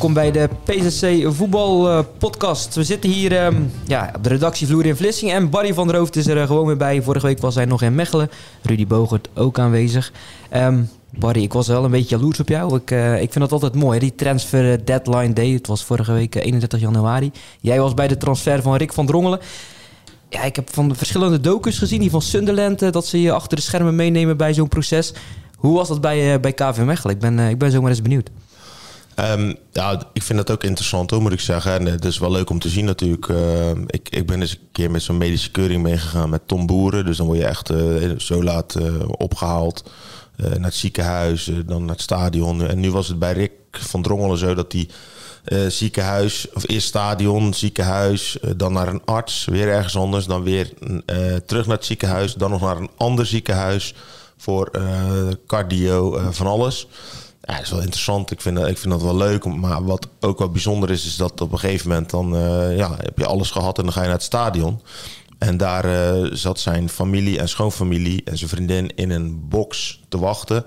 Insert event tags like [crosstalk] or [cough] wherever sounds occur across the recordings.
Welkom bij de PZC Voetbal eh, Podcast. We zitten hier ehm, ja, op de redactievloer in Vlissingen. En Barry van der Hoofd is er eh, gewoon weer bij. Vorige week was hij nog in Mechelen. Rudy Bogert ook aanwezig. Ehm, Barry, ik was wel een beetje jaloers op jou. Ik, eh, ik vind dat altijd mooi, die transfer deadline day. Het was vorige week 31 januari. Jij was bij de transfer van Rick van Drongelen. Ja, ik heb van de verschillende docus gezien, die van Sunderland, dat ze je achter de schermen meenemen bij zo'n proces. Hoe was dat bij, bij KV Mechelen? Ik ben, ik ben zomaar eens benieuwd. Um, ja, ik vind dat ook interessant hoor, moet ik zeggen. En het is wel leuk om te zien natuurlijk. Uh, ik, ik ben eens een keer met zo'n medische keuring meegegaan met Tom Boeren. Dus dan word je echt uh, zo laat opgehaald naar het ziekenhuis, dan naar het stadion. En nu was het bij Rick van Drongelen zo dat die ziekenhuis, of eerst stadion, ziekenhuis, dan naar een arts, weer ergens anders, dan weer terug naar het ziekenhuis, dan nog naar een ander ziekenhuis voor cardio, van alles. Ja, dat is wel interessant. Ik vind, ik vind dat wel leuk. Maar wat ook wel bijzonder is, is dat op een gegeven moment dan uh, ja, heb je alles gehad en dan ga je naar het stadion. En daar uh, zat zijn familie en schoonfamilie en zijn vriendin in een box te wachten.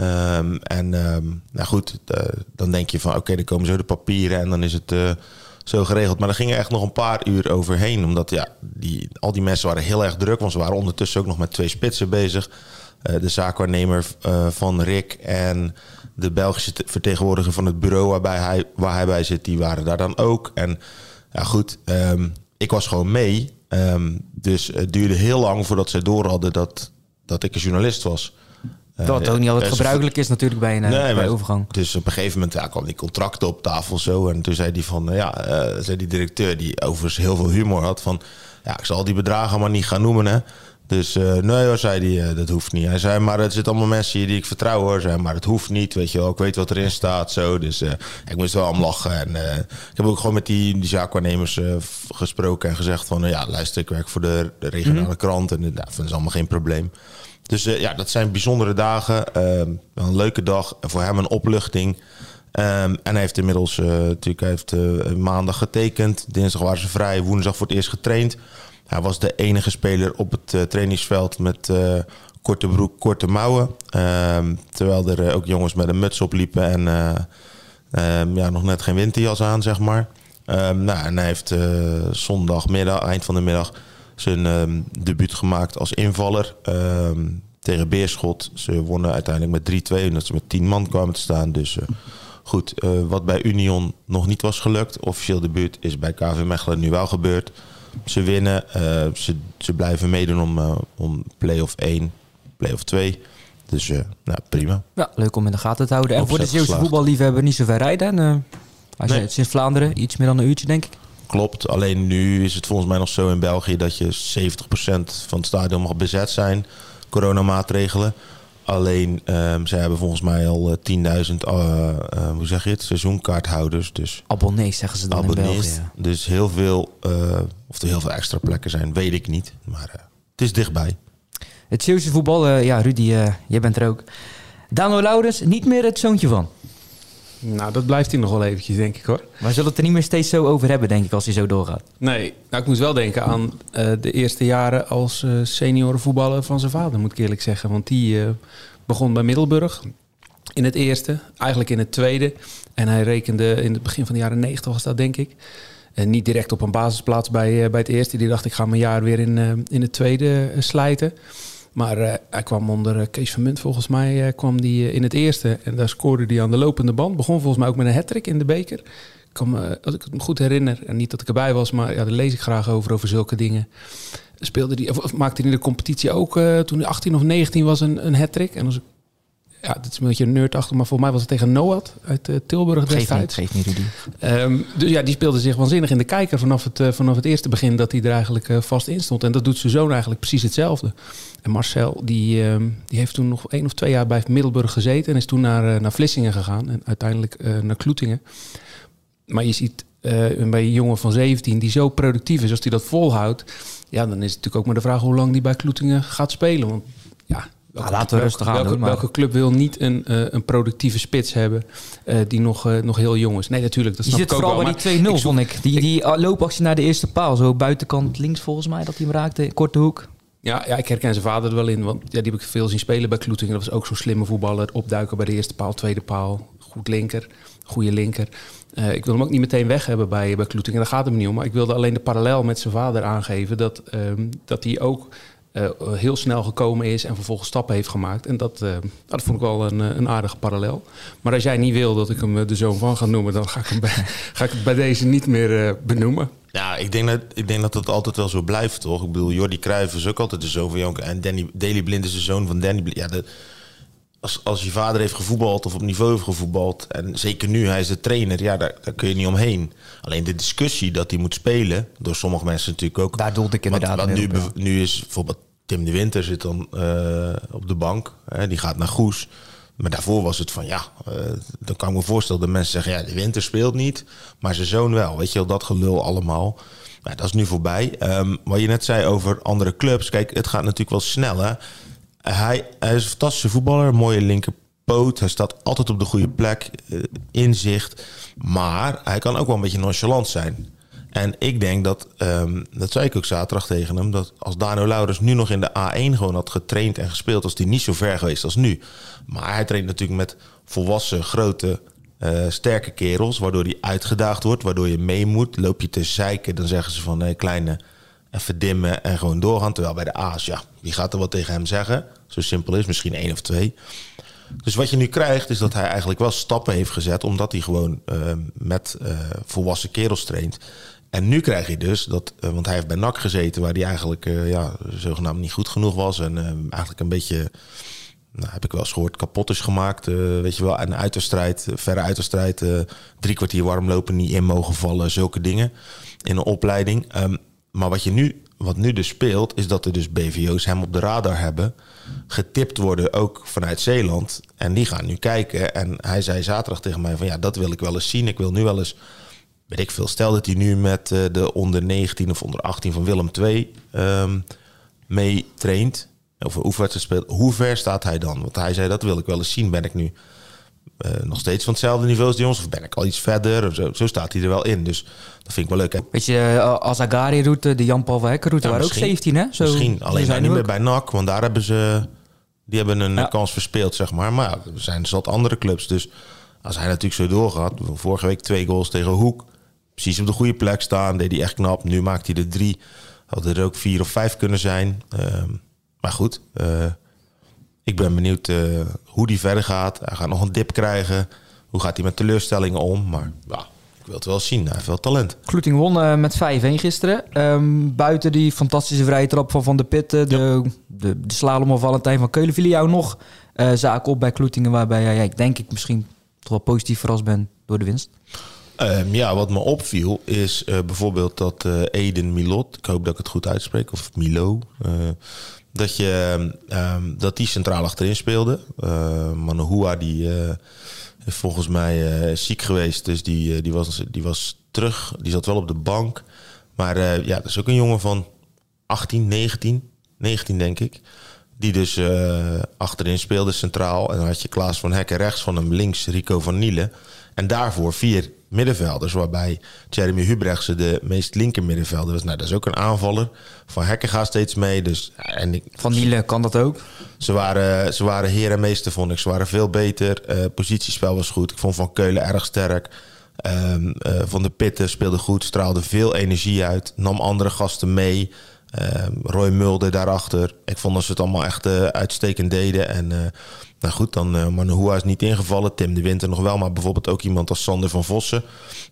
Um, en um, nou goed, uh, dan denk je van oké, okay, dan komen zo de papieren en dan is het zo geregeld. Maar er gingen echt nog een paar uur overheen. Omdat ja, die, al die mensen waren heel erg druk. Want ze waren ondertussen ook nog met twee spitsen bezig. de zaakwaarnemer van Rick en de Belgische vertegenwoordiger van het bureau waarbij hij, waar hij bij zit, die waren daar dan ook. En ja, goed, um, ik was gewoon mee. Um, dus het duurde heel lang voordat zij door hadden dat, dat ik een journalist was. Dat uh, ook niet altijd gebruikelijk is natuurlijk bij een nee, bij overgang. Dus op een gegeven moment ja, kwam die contracten op tafel zo. En toen zei die van, ja, uh, zei die directeur, die overigens heel veel humor had, van ja, ik zal die bedragen maar niet gaan noemen. Hè. Dus uh, nee hoor, zei hij, uh, dat hoeft niet. Hij zei, maar het zitten allemaal mensen hier die ik vertrouw hoor. Zei, maar het hoeft niet, weet je wel. Ik weet wat erin staat, zo. Dus uh, ik moest wel om lachen. En ik heb ook gewoon met die, die zaakwaarnemers gesproken en gezegd van... ja, luister, ik werk voor de, de regionale mm -hmm. krant en dat is allemaal geen probleem. Dus ja, dat zijn bijzondere dagen. Ehm, een leuke dag. Voor hem een opluchting. Um, en hij heeft inmiddels natuurlijk hij heeft, maandag getekend. Dinsdag waren ze vrij. Woensdag voor het eerst getraind. Hij was de enige speler op het uh, trainingsveld met uh, korte broek, korte mouwen. Uh, terwijl er ook jongens met een muts op liepen en ehm, ja, nog net geen winterjas aan, zeg maar. Um, nou, en hij heeft zondagmiddag, eind van de middag, zijn um, debuut gemaakt als invaller tegen Beerschot. Ze wonnen uiteindelijk met 3-2, omdat ze met 10 man kwamen te staan. Dus goed, wat bij Union nog niet was gelukt, officieel debuut, is bij KV Mechelen nu wel gebeurd. Ze winnen. Uh, ze, ze blijven meedoen om, uh, om play-off 1, play-off 2. Dus uh, nou, prima. Ja, leuk om in de gaten te houden. En voor de Zeeuwse voetballiefhebber niet zo ver rijden. En, als nee. je, het is in Vlaanderen iets meer dan een uurtje, denk ik. Klopt. Alleen nu is het volgens mij nog zo in België dat je 70% van het stadion mag bezet zijn. Coronamaatregelen. Alleen, um, zij hebben volgens mij al 10.000, uh, uh, hoe zeg je het, seizoenkaarthouders. Dus abonnees zeggen ze dan abonnees, in België. Dus heel veel, uh, of er heel veel extra plekken zijn, weet ik niet. Maar het is dichtbij. Het Zeeuwse voetbal, ja Rudy, jij bent er ook. Dano Laurens, niet meer het zoontje van. Nou, dat blijft hij nog wel eventjes, denk ik hoor. Maar zullen het er niet meer steeds zo over hebben, denk ik, als hij zo doorgaat? Nee, nou, ik moet wel denken aan uh, de eerste jaren als uh, seniorenvoetballer van zijn vader, moet ik eerlijk zeggen. Want die uh, begon bij Middelburg in het eerste, eigenlijk in het tweede. En hij rekende in het begin van de jaren negentig was dat, denk ik. En niet direct op een basisplaats bij, bij het eerste. Die dacht, ik ga mijn jaar weer in, in het tweede slijten. Maar uh, hij kwam onder uh, Kees van Munt volgens mij uh, kwam die, in het eerste. En daar scoorde hij aan de lopende band. Begon volgens mij ook met een hat in de beker. Als ik het me goed herinner, en niet dat ik erbij was, maar ja, daar lees ik graag over, over zulke dingen. Speelde die, of, of maakte hij in de competitie ook, toen hij 18 of 19 was, een, een hat En als ik ja, dit is een beetje nerdachtig, maar voor mij was het tegen Noat uit uh, Tilburg destijds. Geef niet, geef niet um, dus ja, die speelde zich waanzinnig in de kijker vanaf het, uh, vanaf het eerste begin dat hij er eigenlijk uh, vast in stond. En dat doet zijn zoon eigenlijk precies hetzelfde. En Marcel, die, um, die heeft toen nog één of twee jaar bij Middelburg gezeten en is toen naar, naar Vlissingen gegaan en uiteindelijk naar Kloetingen. Maar je ziet bij een jongen van 17 die zo productief is, als hij dat volhoudt, ja, dan is het natuurlijk ook maar de vraag hoe lang die bij Kloetingen gaat spelen. Want ja, Welke, laten we rustig aan welke, doen. Maar... Welke club wil niet een, uh, een productieve spits hebben uh, die nog, uh, nog heel jong is? Nee, natuurlijk. Dat je zit vooral wel, bij die 2-0, vond ik. Die, die loopactie naar de eerste paal, zo buitenkant links volgens mij, dat hij hem raakte, korte hoek. Ja, ja, ik herken zijn vader er wel in, want ja, die heb ik veel zien spelen bij Kloetingen. Dat was ook zo'n slimme voetballer. Opduiken bij de eerste paal, tweede paal. goed linker, goede linker. Eh, ik wil hem ook niet meteen weg hebben bij, bij Kloeting. En daar gaat het niet om. Maar ik wilde alleen de parallel met zijn vader aangeven. Dat, ehm, dat hij ook eh, heel snel gekomen is en vervolgens stappen heeft gemaakt. En dat, uh, dat vond ik wel een, een aardige parallel. Maar als jij niet wil dat ik hem de zoon van ga noemen, dan ga ik, hem bij, [laughs] ga ik het bij deze niet meer benoemen. Ja, ik denk, dat, ik denk dat het altijd wel zo blijft, toch? Ik bedoel, Jordi Cruijff is ook altijd de zoon van Jonker. En Danny, Daley Blind is de zoon van Danny Blind. Ja, de, als, als je vader heeft gevoetbald of op niveau heeft gevoetbald... en zeker nu, hij is de trainer, ja, daar, daar kun je niet omheen. Alleen de discussie dat hij moet spelen, door sommige mensen natuurlijk ook... Daar doelde ik inderdaad want, nu, nu is bijvoorbeeld Tim de Winter zit dan uh, op de bank. Hè, die gaat naar Goes. Maar daarvoor was het van ja, uh, dan kan ik me voorstellen dat mensen zeggen: ja, de winter speelt niet, maar zijn zoon wel. Weet je wel, dat gelul allemaal. Dat is nu voorbij. Um, wat je net zei over andere clubs. Kijk, het gaat natuurlijk wel sneller. Hij, is een fantastische voetballer, mooie linkerpoot. Hij staat altijd op de goede plek, uh, inzicht. Maar hij kan ook wel een beetje nonchalant zijn. En ik denk dat, um, dat zei ik ook zaterdag tegen hem, dat als Dano Laurens nu nog in de A1 gewoon had getraind en gespeeld, was hij niet zo ver geweest als nu. Maar hij traint natuurlijk met volwassen, grote, uh, sterke kerels, waardoor hij uitgedaagd wordt, waardoor je mee moet. Loop je te zeiken, dan zeggen ze van nee, kleine, even dimmen en gewoon doorgaan. Terwijl bij de A's, ja, wie gaat er wat tegen hem zeggen? Zo simpel is, misschien één of twee. Dus wat je nu krijgt, is dat hij eigenlijk wel stappen heeft gezet, omdat hij gewoon uh, met uh, volwassen kerels traint. En nu krijg je dus dat, uh, want hij heeft bij NAC gezeten, waar hij eigenlijk uh, ja, zogenaamd niet goed genoeg was. En uh, eigenlijk een beetje, nou, heb ik wel eens gehoord, kapot is gemaakt. weet je wel, een uiterstrijd, verre uiterstrijd, drie kwartier warm lopen, niet in mogen vallen, zulke dingen in een opleiding. Um, maar wat je nu, wat nu dus speelt, is dat er dus BVO's hem op de radar hebben. Getipt worden ook vanuit Zeeland. En die gaan nu kijken. En hij zei zaterdag tegen mij van ja, dat wil ik wel eens zien. Ik wil nu wel eens weet ik veel, stel dat hij nu met uh, de onder 19 of onder 18 van Willem II um, mee traint, of oefenwedstrijd speelt, hoe ver staat hij dan? Want hij zei, dat wil ik wel eens zien. Ben ik nu uh, nog steeds van hetzelfde niveau als die jongens, of ben ik al iets verder? Zo, zo staat hij er wel in, dus dat vind ik wel leuk. Hè? Weet je, uh, Azagari-route, de Jan-Paul van Hekken-route, ja, waren ook 17, hè? Zo, misschien, alleen zijn niet meer bij NAC, want daar hebben ze... Die hebben een ja. kans verspeeld, zeg maar. Maar ja, er zijn zat andere clubs, dus... Als hij natuurlijk zo doorgaat, vorige week twee goals tegen Hoek precies op de goede plek staan. Deed hij echt knap. Nu maakt hij er drie. Had er ook vier of vijf kunnen zijn. Uh, maar goed, uh, ik ben benieuwd uh, hoe die verder gaat. Hij gaat nog een dip krijgen. Hoe gaat hij met teleurstellingen om? Maar ja, ik wil het wel zien. Hij heeft wel talent. Kloeting won met 5-1 gisteren. Um, buiten die fantastische vrije trap van Van der Pitten. De, ja. de, de slalom van Valentijn van Keulen. Viel jou nog zaken op bij Kloetingen... waarbij jij, ja, denk ik, misschien toch wel positief verrast bent door de winst? Um, ja, wat me opviel is uh, bijvoorbeeld dat uh, Eden Milot, ik hoop dat ik het goed uitspreek, of Milo, uh, dat, je, um, dat die centraal achterin speelde. Manohua die is volgens mij ziek geweest, dus die, die, was, die was terug. Die zat wel op de bank. Maar ja, dat is ook een jongen van 18, 19, 19 denk ik. Die dus achterin speelde centraal. En dan had je Klaas van Hekken rechts van hem, links Rico van Nielen. En daarvoor vier middenvelders, waarbij Jeremy Hubrechtse de meest linker middenvelder was. Nou, dat is ook een aanvaller. Van Hekken gaat steeds mee. Dus, en ik, van Nielen kan dat ook? Ze waren, ze waren heer en meester, vond ik. Ze waren veel beter. Uh, positiespel was goed. Ik vond Van Keulen erg sterk. Um, uh, van de Pitten speelde goed, straalde veel energie uit. Nam andere gasten mee. Um, Roy Mulder daarachter. Ik vond dat ze het allemaal echt uh, uitstekend deden. En nou goed, dan uh, is niet ingevallen. Tim de Winter nog wel. Maar bijvoorbeeld ook iemand als Sander van Vossen.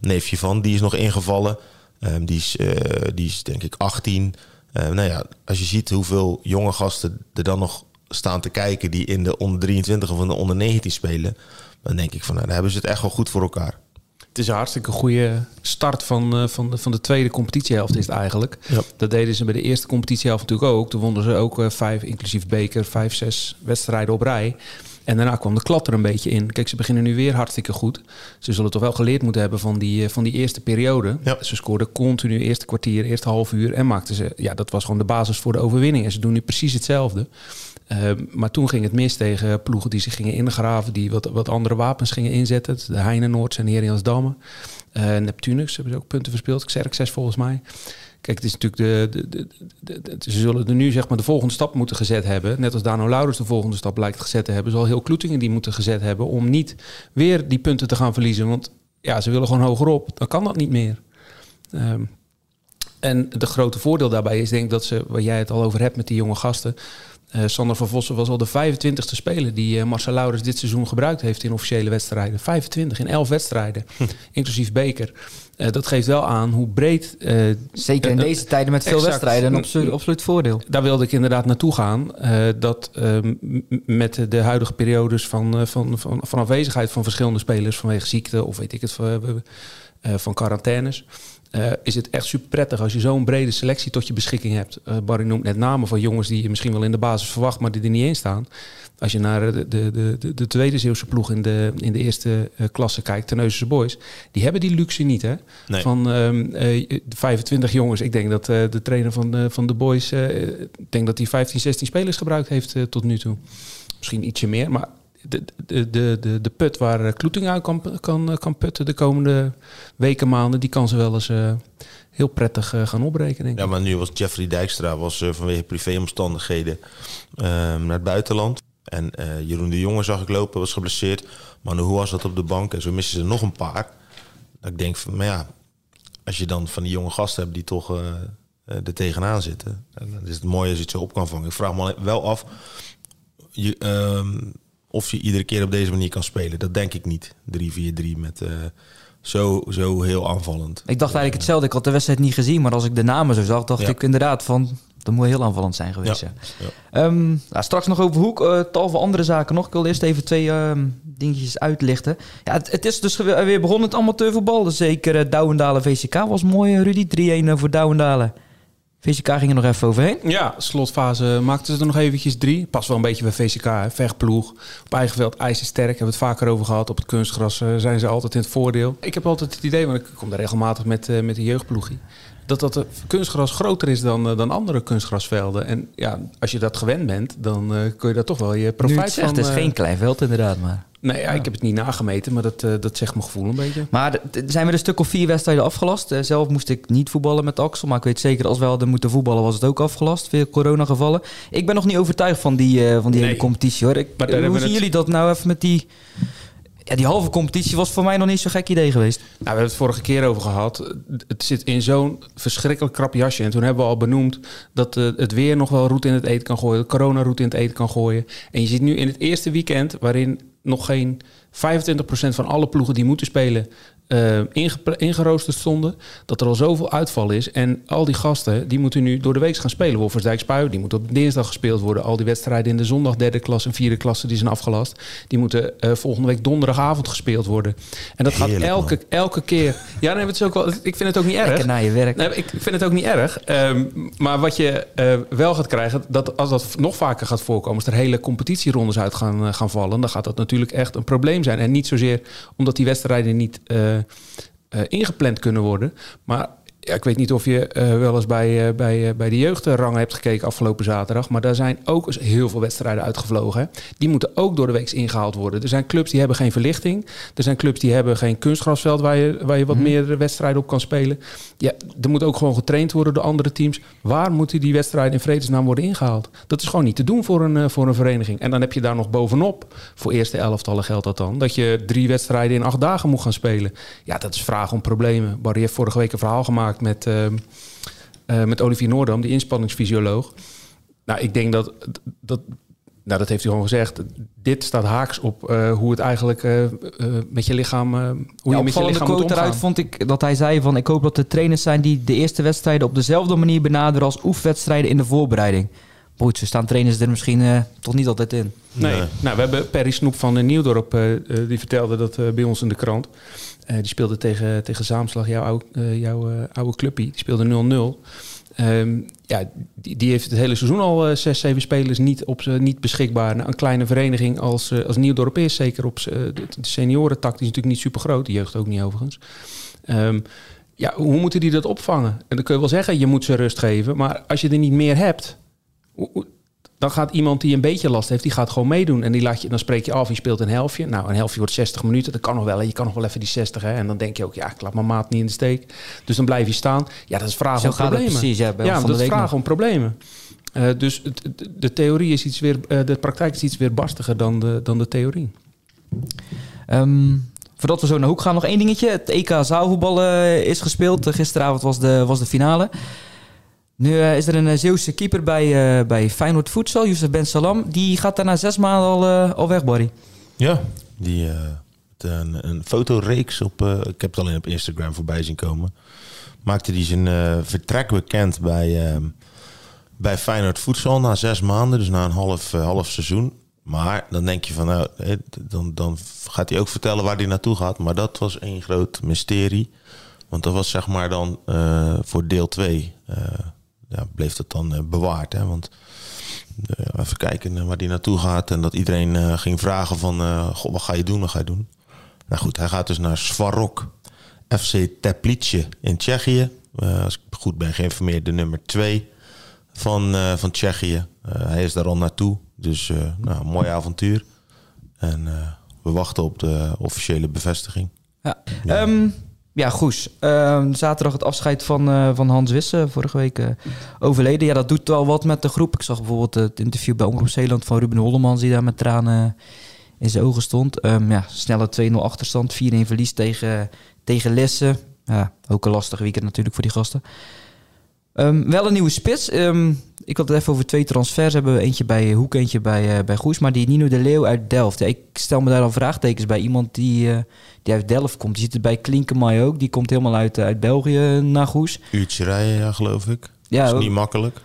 Neefje van, die is nog ingevallen. Um, die, is, uh, die is denk ik 18. Uh, nou ja, als je ziet hoeveel jonge gasten er dan nog staan te kijken... die in de onder 23 of in de onder 19 spelen... dan denk ik van, nou, dan hebben ze het echt wel goed voor elkaar. Het is een hartstikke goede start van, uh, van, de, van de tweede competitiehelft is het eigenlijk. Ja. Dat deden ze bij de eerste competitiehelft natuurlijk ook. Toen wonnen ze ook uh, vijf, inclusief beker, vijf, zes wedstrijden op rij. En daarna kwam de klap er een beetje in. Kijk, ze beginnen nu weer hartstikke goed. Ze zullen toch wel geleerd moeten hebben van die, uh, van die eerste periode. Ja. Ze scoorden continu eerste kwartier, eerste half uur. En maakten ze, ja, dat was gewoon de basis voor de overwinning. En ze doen nu precies hetzelfde. Uh, maar toen ging het mis tegen ploegen die zich gingen ingraven, die wat, wat andere wapens gingen inzetten. De Heinenoords en Heriansdamme. Uh, Neptunus hebben ze ook punten verspeeld. Xerxes volgens mij. Kijk, het is natuurlijk de, de, de, de, ze zullen er nu zeg maar de volgende stap moeten gezet hebben. Net als Dano Laurens de volgende stap lijkt gezet te hebben, zal heel Kloetingen die moeten gezet hebben om niet weer die punten te gaan verliezen. Want ja, ze willen gewoon hogerop. Dan kan dat niet meer. Ehm, en de grote voordeel daarbij is denk ik dat ze, waar jij het al over hebt met die jonge gasten. Uh, Sander van Vossen was al de 25e speler die uh, Marcel Laurens dit seizoen gebruikt heeft in officiële wedstrijden. 25 in 11 wedstrijden, hm. inclusief beker. Uh, dat geeft wel aan hoe breed. Zeker in deze tijden met veel wedstrijden een absoluut, voordeel. Daar wilde ik inderdaad naartoe gaan. dat met de huidige periodes van, van, van, van afwezigheid van verschillende spelers vanwege ziekte of weet ik het, van quarantaines. Uh, is het echt super prettig als je zo'n brede selectie tot je beschikking hebt. Uh, Barry noemt net namen van jongens die je misschien wel in de basis verwacht, maar die er niet in staan. Als je naar de, de, de, de tweede Zeeuwse ploeg in de, in de eerste uh, klasse kijkt, Terneuzense Boys, die hebben die luxe niet. Hè? Nee. Van um, 25 jongens. Ik denk dat de trainer van de, van de Boys, ik denk dat hij 15, 16 spelers gebruikt heeft tot nu toe. Misschien ietsje meer, maar de, de, de, de, put waar Kloeting uit kan, kan, kan putten de komende weken, maanden, die kan ze wel eens uh, heel prettig uh, gaan opbreken. Ja, maar nu was Jeffrey Dijkstra was, uh, vanwege privéomstandigheden ehm, naar het buitenland. En Jeroen de Jonge zag ik lopen, was geblesseerd. Maar hoe was dat op de bank? En zo missen ze nog een paar. Dat ik denk van, maar ja, als je dan van die jonge gasten hebt die toch er tegenaan zitten. Dan is het mooi als je het zo op kan vangen. Ik vraag me wel af. Je, ehm, of je iedere keer op deze manier kan spelen. Dat denk ik niet. 3-4-3 met uh, zo, zo heel aanvallend. Ik dacht eigenlijk hetzelfde. Ik had de wedstrijd niet gezien, maar als ik de namen zo zag, dacht ik inderdaad van... Dat moet heel aanvallend zijn geweest. Ja. ja. Um, nou, straks nog over Hoek. Uh, tal van andere zaken nog. Ik wil eerst even twee um, dingetjes uitlichten. Ja, het, het, is dus weer begonnen het amateurvoetbal. Dus zeker uh, Douwendalen VCK was mooi, Rudy. 3-1 voor Douwendalen. VCK ging er nog even overheen. Ja, slotfase maakten ze er nog eventjes drie. Pas wel een beetje bij VCK, hè. vechtploeg. Op eigen veld ijzersterk, hebben we het vaker over gehad. Op het kunstgras uh, zijn ze altijd in het voordeel. Ik heb altijd het idee, want ik kom daar regelmatig met, uh, met de jeugdploegie dat dat kunstgras groter is dan, uh, dan andere kunstgrasvelden. En ja, als je dat gewend bent, dan uh, kun je daar toch wel je profijt nu het van... Het is geen klein veld inderdaad, maar... Nee, ja, ik heb het niet nagemeten, maar dat, uh, dat zegt mijn gevoel een beetje. Maar zijn we een stuk of vier wedstrijden afgelast. Uh, zelf moest ik niet voetballen met Axel, maar ik weet zeker als we hadden moeten voetballen was het ook afgelast. Veel coronagevallen. Ik ben nog niet overtuigd van die, uh, van die nee. hele competitie hoor. Ik, hoe zien het... jullie dat nou even met die... Ja, die halve competitie was voor mij nog niet zo'n gek idee geweest. Nou, we hebben het vorige keer over gehad. Het zit in zo'n verschrikkelijk krap jasje. En toen hebben we al benoemd dat uh, het weer nog wel roet in het eten kan gooien. De corona roet in het eten kan gooien. En je ziet nu in het eerste weekend, waarin nog geen 25% van alle ploegen die moeten spelen uh, ingeroosterd stonden. Dat er al zoveel uitval is. En al die gasten die moeten nu door de week gaan spelen. Wolfersdijk Spui, die moet op dinsdag gespeeld worden. Al die wedstrijden in de zondag derde klasse en vierde klasse die zijn afgelast. Die moeten uh, volgende week donderdagavond gespeeld worden. En dat Heerlijk, gaat elke, elke keer. Ja, nee, het is ook wel, ik vind het ook niet erg. Lekker naar je werk. Nee, ik vind het ook niet erg. Um, maar wat je uh, wel gaat krijgen, dat als dat nog vaker gaat voorkomen, als er hele competitierondes uit gaan, gaan vallen, dan gaat dat natuurlijk echt een probleem zijn. En niet zozeer omdat die wedstrijden niet uh, ingepland kunnen worden. Maar ja, ik weet niet of je uh, wel eens bij, uh, bij, uh, bij de jeugdrangen hebt gekeken afgelopen zaterdag. Maar daar zijn ook heel veel wedstrijden uitgevlogen. Hè. Die moeten ook door de week ingehaald worden. Er zijn clubs die hebben geen verlichting. Er zijn clubs die hebben geen kunstgrasveld waar je, waar je wat mm -hmm. meer wedstrijden op kan spelen. Ja, er moet ook gewoon getraind worden door andere teams. Waar moeten die wedstrijden in vredesnaam worden ingehaald? Dat is gewoon niet te doen voor een, voor een vereniging. En dan heb je daar nog bovenop, voor eerste elftallen geldt dat dan, dat je drie wedstrijden in acht dagen moet gaan spelen. Ja, dat is vraag om problemen. Barry heeft vorige week een verhaal gemaakt met, uh, uh, met Olivier Noordam, die inspanningsfysioloog. Nou, ik denk dat, dat, nou, dat heeft hij gewoon gezegd. Dit staat haaks op uh, hoe het eigenlijk met je lichaam, hoe ja, je met je lichaam quote eruit vond ik dat hij zei van, ik hoop dat er trainers zijn die de eerste wedstrijden op dezelfde manier benaderen als oefenwedstrijden in de voorbereiding. Boeit, ze staan trainers er misschien uh, toch niet altijd in. Nee. nee. Nou, we hebben Perry Snoep van Nieuwdorp, uh, die vertelde dat bij ons in de krant. Die speelde tegen, tegen Zaamslag, jouw, oude, jouw oude clubpie. Die speelde 0-0. Um, ja, die, die, heeft het hele seizoen al zes, zeven spelers niet, op, niet beschikbaar. Nou, een kleine vereniging als, als Nieuwdorp is, zeker op de, de seniorentak, die is natuurlijk niet super groot. De jeugd ook niet overigens. Um, ja, hoe moeten die dat opvangen? En dan kun je wel zeggen, je moet ze rust geven. Maar als je er niet meer hebt, dan gaat iemand die een beetje last heeft, die gaat gewoon meedoen. En die laat je, dan spreek je af, je speelt een helftje. Nou, een helftje wordt 60 minuten, dat kan nog wel. Je kan nog wel even die 60, hè. En dan denk je ook, ja, ik laat mijn maat niet in de steek. Dus dan blijf je staan. Ja, dat is vragen Zo om gaat problemen. precies, ja, bij ons ja, dat is vragen nog. om problemen. Eh, dus het, de theorie is iets weer, eh, de praktijk is iets weer barstiger dan de, dan de theorie. Ehm, voordat we zo naar Hoek gaan, nog één dingetje. Het EK zaalvoetbal eh, is gespeeld. Eh, gisteravond was de, was de finale. Nu eh, is er een eh, Zeeuwse keeper bij, eh, bij Feyenoord Voedsel, Youssef Ben Salam. Die gaat daar na zes maanden al, al weg, Barry. Ja, die, een, een fotoreeks op, ik heb het alleen op Instagram voorbij zien komen. Maakte die zijn vertrek bekend bij, eh, bij Feyenoord Voedsel na zes maanden, dus na een half, half seizoen. Maar dan denk je van, nou, dan, dan gaat hij ook vertellen waar hij naartoe gaat. Maar dat was één groot mysterie. Want dat was zeg maar dan voor deel 2. Ja, bleef dat dan eh, bewaard. Hè? Want eh, even kijken eh, waar hij naartoe gaat. En dat iedereen ging vragen van... goh, wat ga je doen, wat ga je doen? Nou goed, hij gaat dus naar Svarok. FC Teplice in Tsjechië. Als ik goed ben geïnformeerd, de nummer 2 van, van Tsjechië. Hij is daar al naartoe. Dus nou, een mooi avontuur. En we wachten op de officiële bevestiging. Ja, Ehm, ja Goes. Ehm, zaterdag het afscheid van, eh, van Hans Wisse, vorige week eh, overleden. Ja, dat doet wel wat met de groep. Ik zag bijvoorbeeld het interview bij Omroep Zeeland van Ruben Hollemans... die daar met tranen in zijn ogen stond. Ehm, ja, snelle 2-0 achterstand, 4-1 verlies tegen, tegen Lisse. Ja, ook een lastig weekend natuurlijk voor die gasten. Ehm, wel een nieuwe spits. Ehm, ik had het even over twee transfers hebben. Eentje bij Hoek, eentje bij, eh, bij Goes. Maar die Nino de Leeuw uit Delft. Ja, ik stel me daar al vraagtekens bij. Iemand die, eh, die uit Delft komt. Die zit er bij Klinkenmaai ook. Die komt helemaal uit, eh, uit België naar Goes. Uurtje rijden, ja, geloof ik. Ja, dat is ook- niet makkelijk.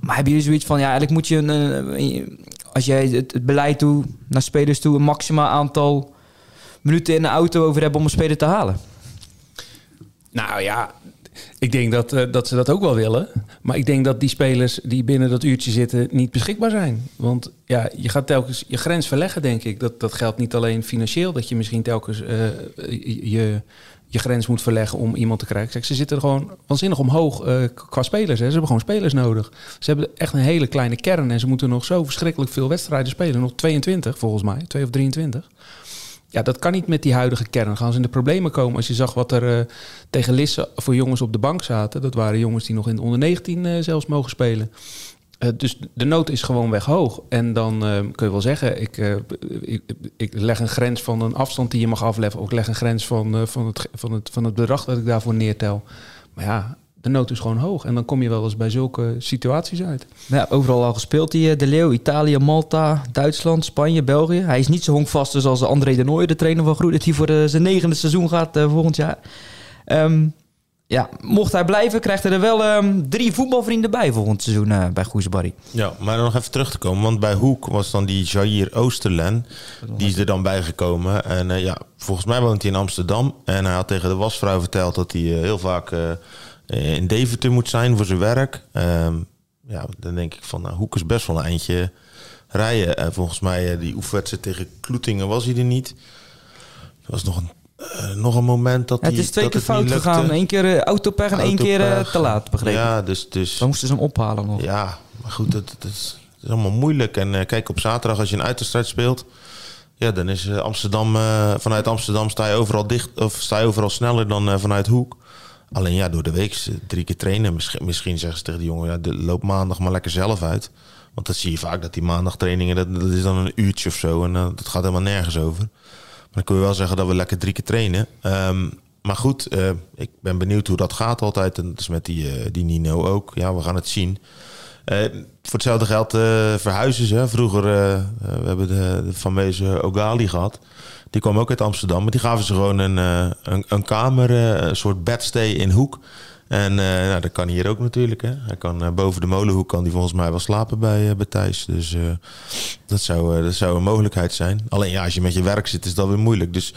maar hebben jullie zoiets van... Ja, eigenlijk moet je... Een, een- als jij het, het beleid toe, naar spelers toe... een maximaal aantal minuten in de auto over hebben om een speler te halen. Nou ja, ik denk dat, eh, dat ze dat ook wel willen. Maar ik denk dat die spelers die binnen dat uurtje zitten niet beschikbaar zijn. Want ja, je gaat telkens je grens verleggen, denk ik. Dat, dat geldt niet alleen financieel, dat je misschien telkens eh, je, je grens moet verleggen om iemand te krijgen. Ze zitten gewoon waanzinnig omhoog eh, qua spelers. Hè. Ze hebben gewoon spelers nodig. Ze hebben echt een hele kleine kern en ze moeten nog zo verschrikkelijk veel wedstrijden spelen. Nog 22 volgens mij, 2 of 23. Ja, dat kan niet met die huidige kern. Gaan ze in de problemen komen. Als je zag wat er eh, tegen Lisse voor jongens op de bank zaten. Dat waren jongens die nog in de onder 19 eh, zelfs mogen spelen. Eh, dus de nood is gewoon weg hoog. En dan kun je wel zeggen, ik, ik, ik leg een grens van een afstand die je mag afleggen. Of ik leg een grens van, van, het, van, het, van het bedrag dat ik daarvoor neertel. Maar ja, de nood is gewoon hoog. En dan kom je wel eens bij zulke situaties uit. Ja, overal al gespeeld. Die eh, De Leeuw, Italië, Malta, Duitsland, Spanje, België. Hij is niet zo honkvast dus als André de Nooijer, de trainer van Groen... die voor de, zijn negende seizoen gaat eh, volgend jaar. Ehm, ja, mocht hij blijven, krijgt hij er wel ehm, drie voetbalvrienden bij volgend seizoen eh, bij Goes Barry. Ja, maar dan nog even terug te komen. Want bij Hoek was dan die Jair Oosterlen. Die is er dan bijgekomen. En eh, ja, volgens mij woont hij in Amsterdam. En hij had tegen de wasvrouw verteld dat hij eh, heel vaak eh, eh, in Deventer moet zijn voor zijn werk. Ehm, ja, dan denk ik van, nou, Hoek is best wel een eindje rijden. En volgens mij, eh, die oefenwedstrijd tegen Kloetingen was hij er niet. Er was nog een, eh, nog een moment dat Ja, het is twee dat keer fout gegaan. Eén keer eh, autopech en één keer eh, te laat, begrepen. Ja, dus... dus Dan moesten ze hem ophalen nog. ja, maar goed, het, het, is, het is allemaal moeilijk. En eh, kijk, op zaterdag als je een uitwedstrijd speelt... Ja, dan is eh, Amsterdam... eh, vanuit Amsterdam sta je overal dicht... of sta je overal sneller dan eh, vanuit Hoek. Alleen ja, door de week drie keer trainen. Misschien, misschien zeggen ze tegen die jongen... Ja, loop maandag maar lekker zelf uit. Want dat zie je vaak, dat die maandagtrainingen... dat, dat is dan een uurtje of zo. En eh, dat gaat helemaal nergens over. Maar dan kun je wel zeggen dat we lekker drie keer trainen. Ehm, maar goed, eh, ik ben benieuwd hoe dat gaat altijd. En dat is met die, eh, die Nino ook. Ja, we gaan het zien. Eh, voor hetzelfde geld verhuizen ze. Vroeger, eh, eh, we hebben de, de fameuze Ogali gehad. Die kwam ook uit Amsterdam. Maar die gaven ze gewoon een, eh, een, een kamer, eh, een soort bedstay in Hoek. En eh, nou, dat kan hier ook natuurlijk. Hè. Hij kan boven de molenhoek kan die volgens mij wel slapen bij, bij Thijs. Dus dat, zou, dat zou een mogelijkheid zijn. Alleen ja, als je met je werk zit, is dat weer moeilijk. Dus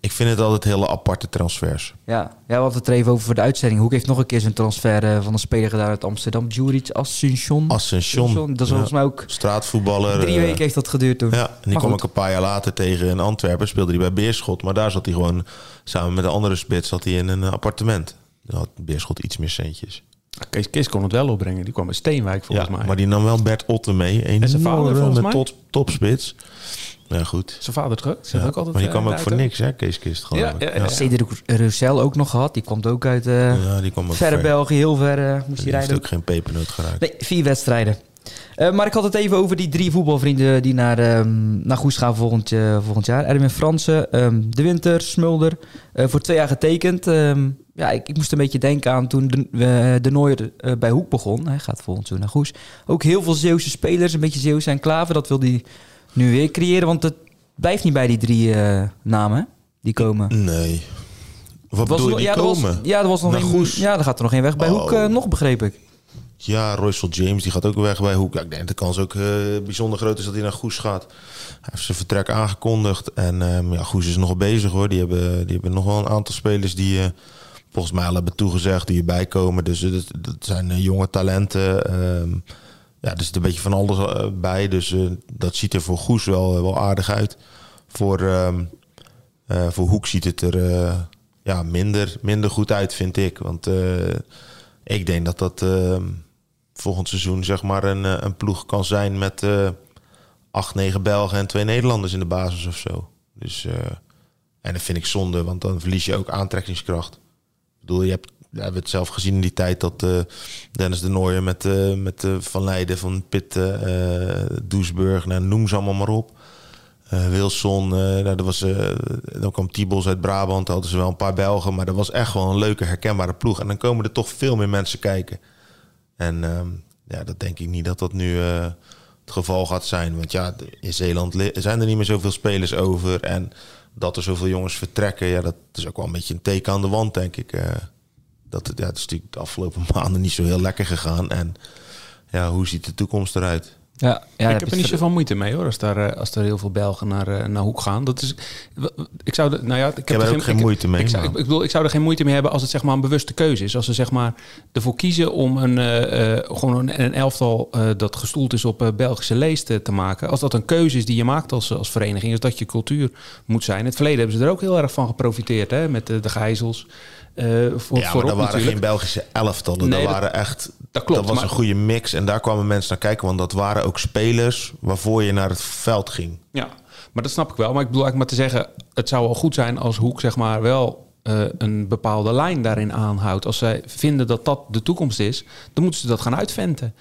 ik vind het altijd hele aparte transfers. Ja, ja we hadden het er even over voor de uitzending. Hoek heeft nog een keer zijn transfer eh, van een speler gedaan uit Amsterdam. Juric Ascension. Ascension. Dat is volgens mij ook... Straatvoetballer. Drie eh, weken heeft dat geduurd toen. Ja, en die Maar kwam goed. ik een paar jaar later tegen in Antwerpen. Speelde hij bij Beerschot. Maar daar zat hij gewoon samen met een andere spits zat hij in een appartement. Dan had Beerschot iets meer centjes. Kees, Kees kon het wel opbrengen. Die kwam uit Steenwijk volgens ja, mij. maar die nam wel Bert Otte mee. Een En zijn vader, volgens mij? top, topspits. Ja, goed. Zijn vader terug. Zegt Ja, ook altijd, maar die eh, kwam ook voor niks, hè, Kees Kist, geloof Ja, ik. ja, ja. Cedric Roussel ook nog gehad. Die komt ook uit eh, Ja, die kwam ook verre ver. België. Heel ver eh, moest hij Die heeft rijden. ook geen pepernoot geraakt. Nee, vier wedstrijden. Eh, maar ik had het even over die drie voetbalvrienden die naar, ehm, naar Goes gaan volgend, eh, volgend jaar. Erwin Fransen, ehm, De Winter, Smulder. eh, voor twee jaar getekend. Ehm, ja, ik, ik moest een beetje denken aan toen de, eh, de Nooier eh, bij Hoek begon. Hij gaat volgend jaar naar Goes. Ook heel veel Zeeuwse spelers, een beetje Zeeuwse enclave. Dat wil hij nu weer creëren, want het blijft niet bij die drie eh, namen die komen. Nee. Wat Was bedoel je, die ja, er was- komen? ja, er was nog een, Goes? ja, er gaat er nog één weg. Bij Oh. Hoek eh, nog, begreep ik. Ja, Royce James die gaat ook weg bij Hoek. Ja, ik denk dat de kans ook eh, bijzonder groot is dat hij naar Goes gaat. Hij heeft zijn vertrek aangekondigd. En ehm, ja, Goes is nog bezig hoor. Die hebben, die hebben nog wel een aantal spelers die eh, volgens mij al hebben toegezegd die erbij komen. Dus dat, dat zijn jonge talenten. ehm, ja, er zit een beetje van alles eh, bij. Dus eh, dat ziet er voor Goes wel, wel aardig uit. Voor, ehm, eh, voor Hoek ziet het er eh, ja, minder, minder goed uit, vind ik. Want eh, ik denk dat dat ehm, volgend seizoen zeg maar een, eh, een ploeg kan zijn met eh acht, negen Belgen en twee Nederlanders in de basis of zo. Dus, eh, en dat vind ik zonde, want dan verlies je ook aantrekkingskracht. Ik bedoel, je hebt, we hebben het zelf gezien in die tijd dat eh, Dennis de Nooijer met, eh, met eh, Van Leiden, Van Pitten, Doesburg, nou, noem ze allemaal maar op. Wilson, nou, was, dan kwam Tibos uit Brabant, hadden ze wel een paar Belgen, maar dat was echt wel een leuke, herkenbare ploeg. En dan komen er toch veel meer mensen kijken. En ehm, ja, dat denk ik niet dat dat nu het geval gaat zijn. Want ja, in Zeeland zijn er niet meer zoveel spelers over. En dat er zoveel jongens vertrekken, ja, dat is ook wel een beetje een teken aan de wand, denk ik. Dat, het- ja, het is natuurlijk de afgelopen [laughs] maanden niet zo heel lekker gegaan. En ja, hoe ziet de toekomst eruit? Ja, ja, ik heb er niet zoveel moeite mee hoor, als, daar, eh, als er heel veel Belgen naar, eh, naar Hoek gaan. Dat is, ik zou, de- nou ja, ik, Ik heb er ook geen ik- moeite mee. Ik zou, ik, ik bedoel, ik zou er geen moeite mee hebben als het zeg maar een bewuste keuze is. Als ze zeg maar ervoor kiezen om een, eh, eh, gewoon een, een elftal eh, dat gestoeld is op eh, Belgische leest eh, te maken. Als dat een keuze is die je maakt als, als vereniging, is dat je cultuur moet zijn. In het verleden hebben ze er ook heel erg van geprofiteerd, hè, met de, de gijzels. Eh voor, ja, maar dat waren natuurlijk. geen Belgische elftallen. Nee, dat waren echt. dat klopt, Dat was maar- een goede mix. En daar kwamen mensen naar kijken. Want dat waren ook spelers waarvoor je naar het veld ging. Ja, maar dat snap ik wel. Maar ik bedoel eigenlijk maar te zeggen... het zou wel goed zijn als Hoek zeg maar wel eh, een bepaalde lijn daarin aanhoudt. Als zij vinden dat dat de toekomst is... dan moeten ze dat gaan uitventen.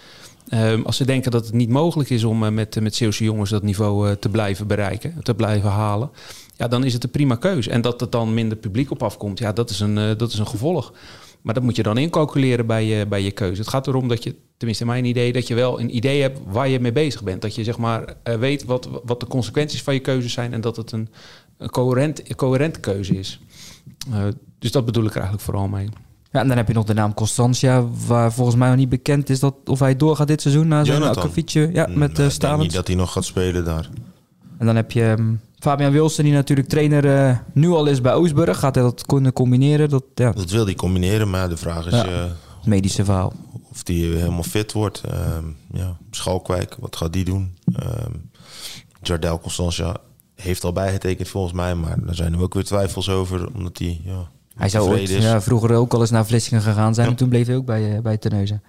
Ehm, als ze denken dat het niet mogelijk is om eh, met, met Zeeuwse jongens dat niveau eh, te blijven bereiken, te blijven halen, ja, dan is het een prima keus. En dat er dan minder publiek op afkomt, ja, dat is een, eh, dat is een gevolg. Maar dat moet je dan incalculeren bij je, bij je keuze. Het gaat erom dat je, tenminste in mijn idee, dat je wel een idee hebt waar je mee bezig bent. Dat je zeg maar weet wat, wat de consequenties van je keuzes zijn en dat het een, een coherent, een coherente keuze is. Dus dat bedoel ik er eigenlijk vooral mee. Ja, en dan heb je nog de naam Constantia, waar volgens mij nog niet bekend is dat of hij doorgaat dit seizoen na zijn Jonathan. akkefietje. Ja, met Nee, uh, ik denk Stalens. niet dat hij nog gaat spelen daar. En dan heb je ehm, Fabian Wilson, die natuurlijk trainer eh, nu al is bij Oosburg. Gaat hij dat kunnen combineren? Dat ja, Dat wil hij combineren. Maar de vraag is Ja. eh, medische verhaal. of hij helemaal fit wordt. Ehm, ja, Schalkwijk, wat gaat die doen? Ehm Jardel Constantia heeft al bijgetekend volgens mij. Maar daar zijn er ook weer twijfels over. Omdat hij ja, Hij zou ooit ja, vroeger ook al eens naar Vlissingen gegaan zijn. Ja. En toen bleef hij ook bij, eh, bij Terneuzen.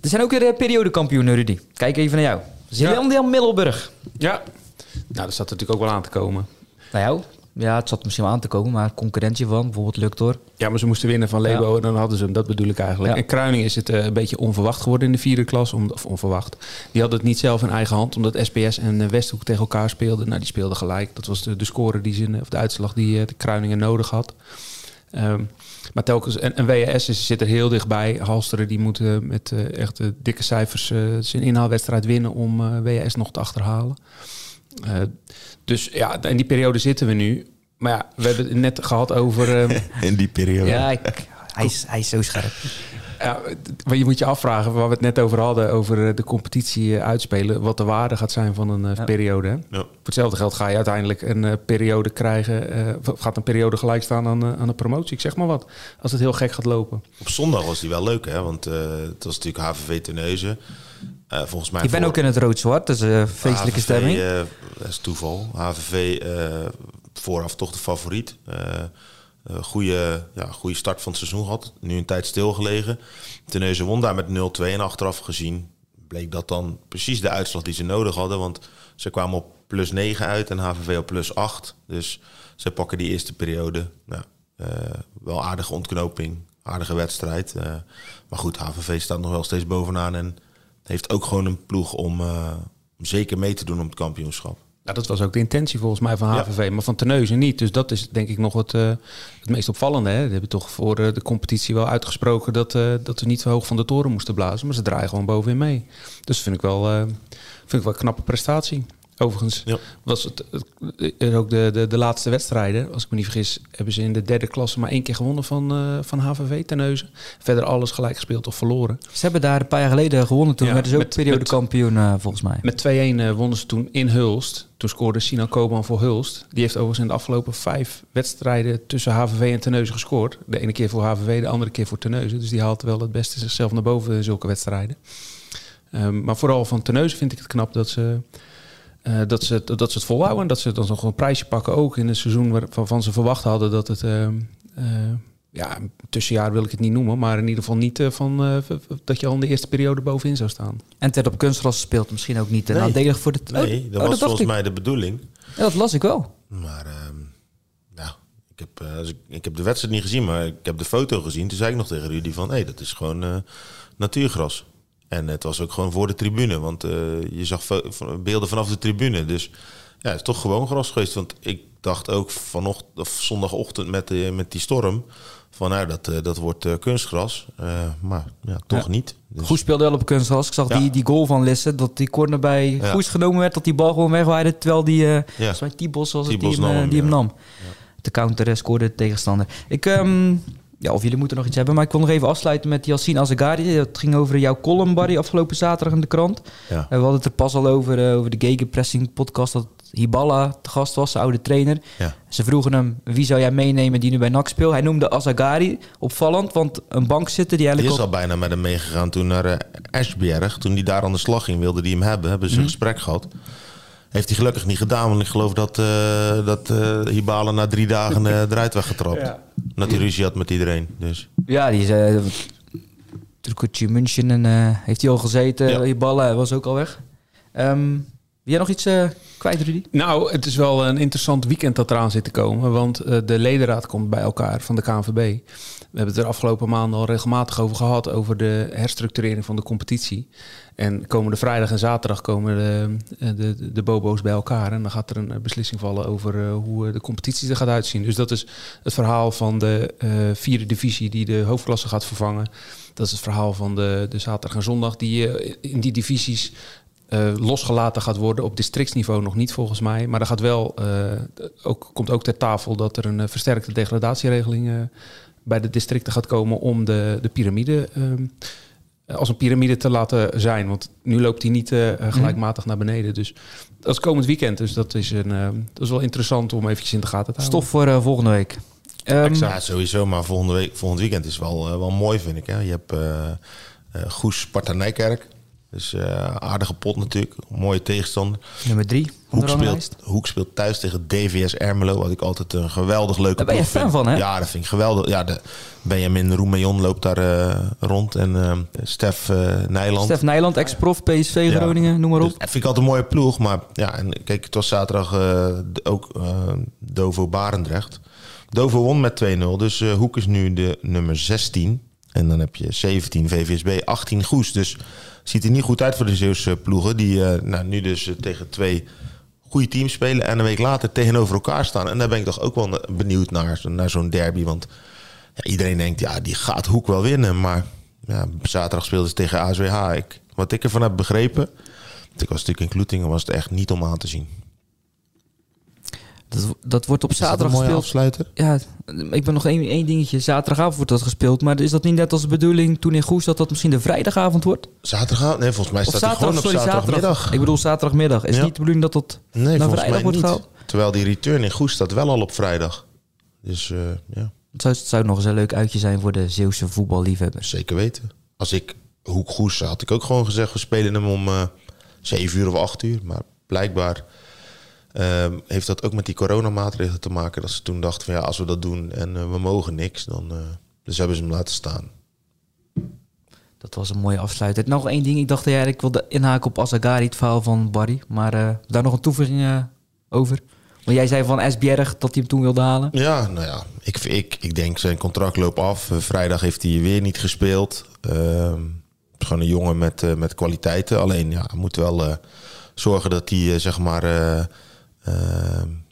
Er zijn ook weer uh, periodekampioenen, Rudy. Kijk even naar jou. Zeelandia Middelburg. Ja, nou, dat zat natuurlijk ook wel aan te komen. Naar jou? Ja, het zat misschien wel aan te komen, maar concurrentie van bijvoorbeeld Luctor. Ja, maar ze moesten winnen van Lebo en dan hadden ze hem. Dat bedoel ik eigenlijk. Ja. En Kruining is het eh, een beetje onverwacht geworden in de vierde klas. Om, of onverwacht. Die hadden het niet zelf in eigen hand. Omdat SPS en eh, Westhoek tegen elkaar speelden. Nou, die speelden gelijk. Dat was de, de score die ze, of de uitslag die eh, de Kruiningen nodig had. Ehm, maar telkens, en, en WS is, zit er heel dichtbij. Halsteren die moeten met eh, echt eh, dikke cijfers eh, zijn inhaalwedstrijd winnen om eh, WS nog te achterhalen. Eh, dus ja, in die periode zitten we nu. Maar ja, we hebben het net gehad over... ehm, [laughs] In die periode. Ja, ik, hij, is, hij is zo scherp. Ja, maar je moet je afvragen, waar we het net over hadden, over eh, de competitie eh, uitspelen, wat de waarde gaat zijn van een eh, Ja. periode. Ja. Voor hetzelfde geld ga je uiteindelijk een periode krijgen, eh, gaat een periode gelijk staan aan, aan een promotie, ik zeg maar wat, als het heel gek gaat lopen. Op zondag was die wel leuk, hè? Want eh, het was natuurlijk HVV Terneuzen. Eh volgens mij Ik ben voor- ook in het rood-zwart, dus eh feestelijke HVV, stemming. dat is toeval. HVV eh, vooraf toch de favoriet. Eh, uh, goede, ja, goede start van het seizoen gehad. Nu een tijd stilgelegen. Teneuzen won daar met 0-2 en achteraf gezien bleek dat dan precies de uitslag die ze nodig hadden. Want ze kwamen op plus 9 uit en HVV op plus 8. Dus ze pakken die eerste periode. Nou, uh, wel aardige ontknoping, aardige wedstrijd. Uh, maar goed, HVV staat nog wel steeds bovenaan en heeft ook gewoon een ploeg om, om zeker mee te doen op het kampioenschap. Ja, dat was ook de intentie volgens mij van HVV, ja. maar van Terneuzen niet. Dus dat is denk ik nog het, uh, het meest opvallende. Hè. We hebben toch voor uh, de competitie wel uitgesproken dat, uh, dat we niet te hoog van de toren moesten blazen. Maar ze draaien gewoon bovenin mee. Dus vind ik wel, vind ik wel een knappe prestatie. Overigens ja. was het, het, ook de, de, de laatste wedstrijden, als ik me niet vergis, hebben ze in de derde klasse maar één keer gewonnen van, uh, van HVV Terneuzen. Verder alles gelijk gespeeld of verloren. Ze hebben daar een paar jaar geleden gewonnen. Toen ja, werden ze ook periodekampioen uh, volgens mij. Met 2-1 uh, wonnen ze toen in Hulst. Toen scoorde Sinan Koopman voor Hulst. Die heeft overigens in de afgelopen vijf wedstrijden tussen HVV en Terneuzen gescoord. De ene keer voor HVV, de andere keer voor Terneuzen. Dus die haalt wel het beste zichzelf naar boven in zulke wedstrijden. Um, maar vooral van Terneuzen vind ik het knap dat ze... Uh, dat, ze, dat ze het volhouden. En dat ze dan nog een prijsje pakken ook in het seizoen waarvan ze verwacht hadden dat het... Uh, uh, ja, tussenjaar wil ik het niet noemen, maar in ieder geval niet van dat je al in de eerste periode bovenin zou staan. En Ted op kunstgras speelt misschien ook niet nee. nadelig voor de... Nee, dat oh, was dat volgens mij de bedoeling. Ja, dat las ik wel. Maar ehm, ja, ik heb, ik, ik, heb de wedstrijd niet gezien, maar ik heb de foto gezien. Toen zei ik nog tegen jullie van, hé, hey, dat is gewoon natuurgras. En het was ook gewoon voor de tribune, want uh, je zag beelden vanaf de tribune. Dus ja, het is toch gewoon gras geweest. Want ik dacht ook vanochtend of zondagochtend met, de, met die storm van nou, dat, uh, dat wordt uh, kunstgras. maar ja, toch ja. niet. Dus... Goed speelde wel op kunstgras. Ik zag ja. die, die goal van Lisse, dat die corner bij ja. Goes genomen werd, dat die bal gewoon wegwaaide. Terwijl die, uh, ja. Tibos was het, die, nam, die hem nam. De counter scoorde de tegenstander. Ik... Um, ja, of jullie moeten nog iets hebben. Maar ik wil nog even afsluiten met Yassine Azagari. Het ging over jouw column, Barry, afgelopen zaterdag in de krant. Ja. En we hadden het er pas al over, uh, over de Gegenpressing podcast... dat Hiballa te gast was, de oude trainer. Ja. Ze vroegen hem, wie zou jij meenemen die nu bij NAC speelt? Hij noemde Azagari, opvallend, want een bank zitten die eigenlijk... Die is al bijna met hem meegegaan toen naar uh, Ashberg. Toen hij daar aan de slag ging, wilde die hem hebben. Hebben ze een mm. gesprek gehad. Heeft hij gelukkig niet gedaan, want ik geloof dat, uh, dat uh, Hibala na drie dagen uh, [laughs] eruit werd getrapt. Ja. Dat hij ruzie had met iedereen. Dus. Ja, die is... Uh, München en heeft hij al gezeten. Ja. Hibala was ook al weg. Um, wil jij nog iets kwijt, Rudy? Nou, het is wel een interessant weekend dat eraan zit te komen. Want de ledenraad komt bij elkaar van de KNVB. We hebben het er afgelopen maanden al regelmatig over gehad, over de herstructurering van de competitie. En komende vrijdag en zaterdag komen de, de, de bobo's bij elkaar. En dan gaat er een beslissing vallen over uh, hoe de competitie er gaat uitzien. Dus dat is het verhaal van de vierde divisie die de hoofdklasse gaat vervangen. Dat is het verhaal van de, de zaterdag en zondag die in die divisies losgelaten gaat worden op districtsniveau nog niet volgens mij. Maar er gaat wel, uh, ook, komt ook ter tafel dat er een versterkte degradatieregeling bij de districten gaat komen om de, de piramide ehm, als een piramide te laten zijn. Want nu loopt die niet uh, gelijkmatig naar beneden. Dus dat is komend weekend. Dus dat is, een, uh, dat is wel interessant om eventjes in de gaten te houden. Stof voor uh, volgende week. Um, ja, sowieso. Maar volgende week, volgend weekend is wel, wel mooi, vind ik. Hè? Je hebt Goes Sparta Nijkerk. Dus uh, aardige pot natuurlijk. Mooie tegenstander. Nummer drie. Hoek speelt, Hoek speelt thuis tegen DVS Ermelo. Wat ik altijd een geweldig leuke Daar ben je fan vind. van, hè? Ja, dat vind ik geweldig. Ja, de Benjamin Roemeion loopt daar uh, rond. En uh, Stef Nijland. Stef Nijland, ex-prof, PSV Groningen, ja. noem maar op. Dus, dat vind ik altijd een mooie ploeg. Maar ja, en kijk, het was zaterdag ook Dovo Barendrecht. Dovo won met 2-0. Dus Hoek is nu de nummer 16. En dan heb je 17 VVSB, 18 Goes. Dus ziet er niet goed uit voor de Zeeuwse ploegen. Die uh, nou, nu dus uh, tegen twee goede teams spelen en een week later tegenover elkaar staan. En daar ben ik toch ook wel benieuwd naar, naar zo'n derby. Want ja, iedereen denkt, ja, die gaat Hoek wel winnen. Maar ja, zaterdag speelden ze tegen ASWH. Ik, wat ik ervan heb begrepen, ik was natuurlijk in Kloetingen, was het echt niet om aan te zien. Dat, dat wordt op zaterdag gespeeld. Afsluiten? Ja, ik ben nog één, één dingetje. Zaterdagavond wordt dat gespeeld. Maar is dat niet net als de bedoeling toen in Goes dat dat misschien de vrijdagavond wordt? Zaterdagavond? Nee, volgens mij staat het gewoon op sorry, zaterdagmiddag. Zaterdag. Ik bedoel zaterdagmiddag. Is ja. niet de bedoeling dat dat nee, naar vrijdag wordt gehaald? Terwijl die return in Goes staat wel al op vrijdag. Dus uh, ja. Het zou, het zou nog eens een leuk uitje zijn voor de Zeeuwse voetballiefhebbers. Zeker weten. Als ik Hoek Goes had ik ook gewoon gezegd... we spelen hem om uh, 7 uur of 8 uur. Maar blijkbaar ehm, heeft dat ook met die coronamaatregelen te maken. Dat ze toen dachten van ja, als we dat doen en eh, we mogen niks, dan... eh, dus hebben ze hem laten staan. Dat was een mooie afsluiter. Nog één ding. Ik dacht jij ik wilde inhaken op Asagari, het verhaal van Barry. Maar eh, daar nog een toevoeging over? Want jij zei van Esbjerg dat hij hem toen wilde halen. Ja, nou ja, ik, ik, ik denk zijn contract loopt af. Vrijdag heeft hij weer niet gespeeld. Het is gewoon een jongen met, met kwaliteiten. Alleen ja, moet wel zorgen dat hij zeg maar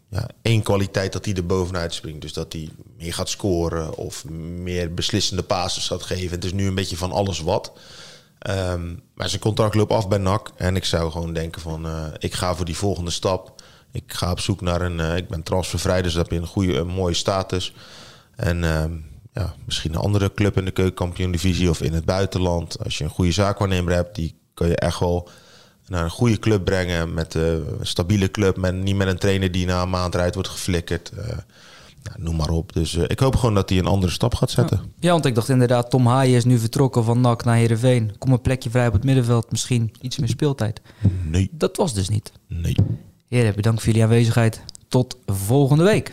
ja, één kwaliteit dat hij er bovenuit springt. Dus dat hij meer gaat scoren of meer beslissende passes gaat geven. Het is nu een beetje van alles wat. Ehm, maar zijn contract loopt af bij NAC. En ik zou gewoon denken van, eh, ik ga voor die volgende stap. Ik ga op zoek naar een, eh, ik ben transfervrij, dus dan heb je een goede, een mooie status. En ehm, ja, misschien een andere club in de keukenkampioen-divisie of in het buitenland. Als je een goede zaakwaarnemer hebt, die kan je echt wel naar een goede club brengen. Met eh, een stabiele club, met, niet met een trainer die na een maand eruit wordt geflikkerd. Eh, nou, noem maar op. Dus eh, ik hoop gewoon dat hij een andere stap gaat zetten. Ja, want ik dacht inderdaad, Tom Haaien is nu vertrokken van NAC naar Heerenveen. Kom een plekje vrij op het middenveld, misschien iets meer speeltijd. Nee, Dat was dus niet. nee. Heren, bedankt voor jullie aanwezigheid. Tot volgende week.